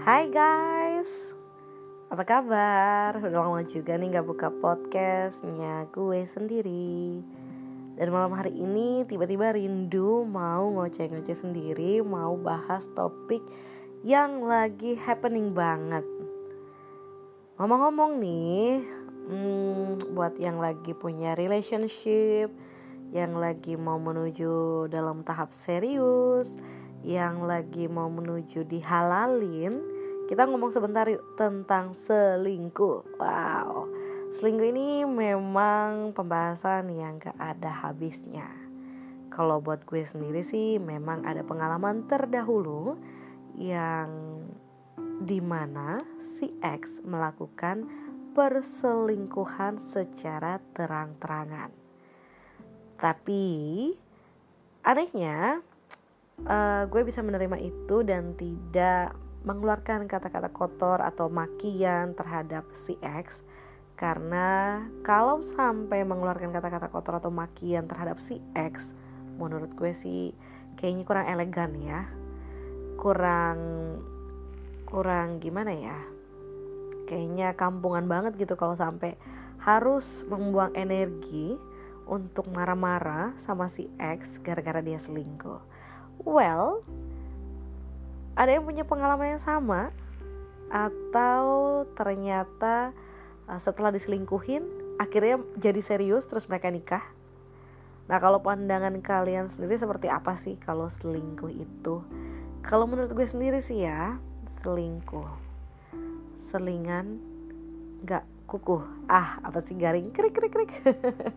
Hai guys, apa kabar? Udah lama juga nih gak buka podcastnya gue sendiri. Dan malam hari ini tiba-tiba rindu mau ngoceh-ngoceh sendiri Mau bahas topik yang lagi happening banget. Ngomong-ngomong nih, hmm, buat yang lagi punya relationship Yang lagi mau menuju dalam tahap serius yang lagi mau menuju dihalalin, kita ngomong sebentar yuk tentang selingkuh. Wow, selingkuh ini memang pembahasan yang gak ada habisnya. Kalau buat gue sendiri sih memang ada pengalaman terdahulu yang di mana si X melakukan perselingkuhan secara terang-terangan. Tapi anehnya uh, gue bisa menerima itu dan tidak mengeluarkan kata-kata kotor atau makian terhadap si X. Karena kalau sampai mengeluarkan kata-kata kotor atau makian terhadap si X menurut gue sih kayaknya kurang elegan ya. Kurang kurang gimana ya? Kayaknya kampungan banget gitu kalau sampai harus membuang energi untuk marah-marah sama si X gara-gara dia selingkuh Well, ada yang punya pengalaman yang sama atau ternyata uh, setelah diselingkuhin akhirnya jadi serius terus mereka nikah. Nah, kalau pandangan kalian sendiri seperti apa sih kalau selingkuh itu? Kalau menurut gue sendiri sih ya, selingkuh. Selingan gak kukuh. Ah, apa sih garing? Krik krik krik.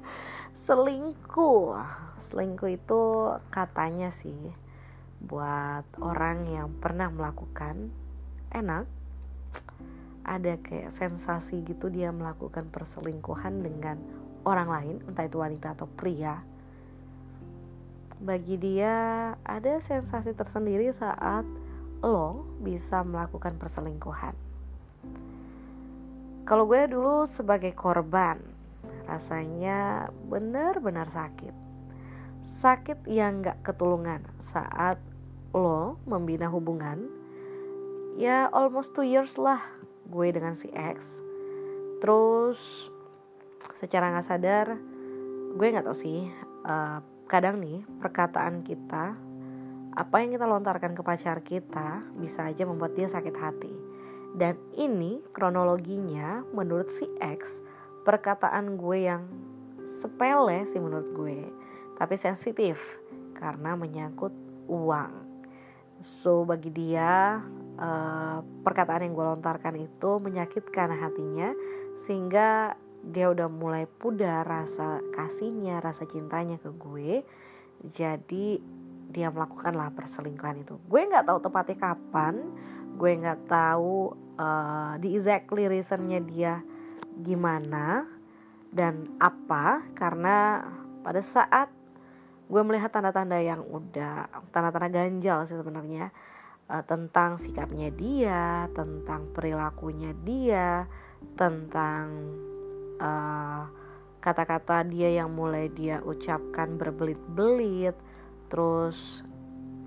selingkuh. Selingkuh itu katanya sih buat orang yang pernah melakukan enak. Ada kayak sensasi gitu dia melakukan perselingkuhan dengan orang lain entah itu wanita atau pria. Bagi dia ada sensasi tersendiri saat lo bisa melakukan perselingkuhan. Kalau gue dulu sebagai korban rasanya benar-benar sakit. Sakit yang gak ketulungan saat lo membina hubungan ya almost two years lah gue dengan si X. Terus secara nggak sadar gue nggak tau sih uh, kadang nih perkataan kita apa yang kita lontarkan ke pacar kita bisa aja membuat dia sakit hati. Dan ini kronologinya menurut si X perkataan gue yang sepele sih menurut gue tapi sensitif karena menyangkut uang So bagi dia uh, perkataan yang gue lontarkan itu menyakitkan hatinya sehingga dia udah mulai pudar rasa kasihnya, rasa cintanya ke gue. Jadi dia melakukanlah perselingkuhan itu. Gue nggak tahu tepatnya kapan, gue nggak tahu uh, di exactly reasonnya dia gimana dan apa karena pada saat gue melihat tanda-tanda yang udah tanda-tanda ganjal sih sebenarnya. Uh, tentang sikapnya dia, tentang perilakunya dia, tentang eh, kata-kata dia yang mulai dia ucapkan berbelit-belit, terus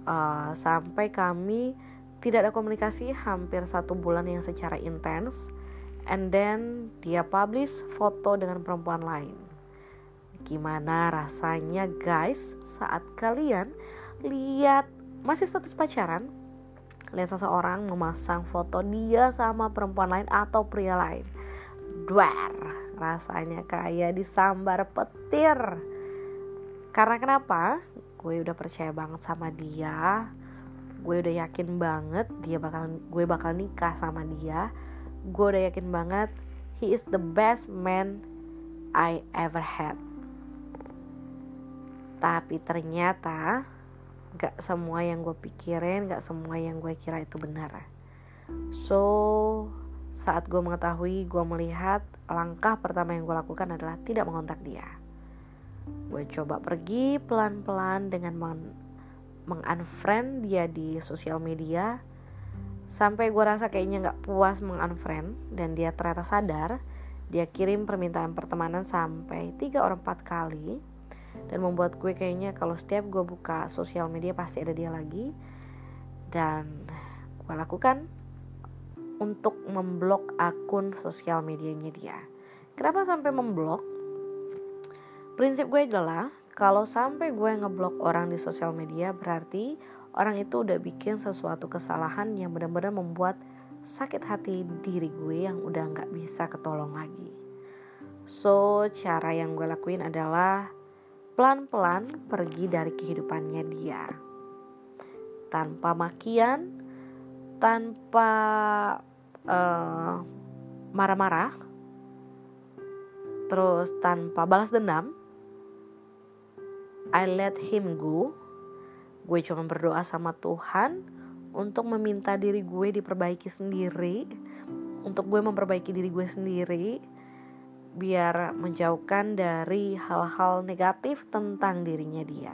uh, sampai kami tidak ada komunikasi hampir satu bulan yang secara intens, and then dia publish foto dengan perempuan lain Gimana rasanya guys saat kalian lihat masih status pacaran lihat seseorang memasang foto dia sama perempuan lain atau pria lain. Duar rasanya kayak disambar petir. Karena kenapa? Gue udah percaya banget sama dia. Gue udah yakin banget dia bakal gue bakal nikah sama dia. Gue udah yakin banget he is the best man I ever had tapi ternyata gak semua yang gue pikirin gak semua yang gue kira itu benar. So saat gue mengetahui gue melihat langkah pertama yang gue lakukan adalah tidak mengontak dia. Gue coba pergi pelan-pelan dengan meng-unfriend dia di sosial media. Sampai gue rasa kayaknya gak puas meng-unfriend dan dia ternyata sadar dia kirim permintaan pertemanan sampai 3 orang 4 kali dan membuat gue kayaknya kalau setiap gue buka sosial media pasti ada dia lagi dan gue lakukan untuk memblok akun sosial medianya dia. Kenapa sampai memblok? Prinsip gue adalah kalau sampai gue ngeblok orang di sosial media berarti orang itu udah bikin sesuatu kesalahan yang benar-benar membuat sakit hati diri gue yang udah nggak bisa ketolong lagi. So cara yang gue lakuin adalah pelan-pelan pergi dari kehidupannya dia. Tanpa makian, tanpa marah marah-marah, terus tanpa balas dendam, I let him go. Gue cuma berdoa sama Tuhan untuk meminta diri gue diperbaiki sendiri, untuk gue memperbaiki diri gue sendiri, biar menjauhkan dari hal-hal negatif tentang dirinya dia.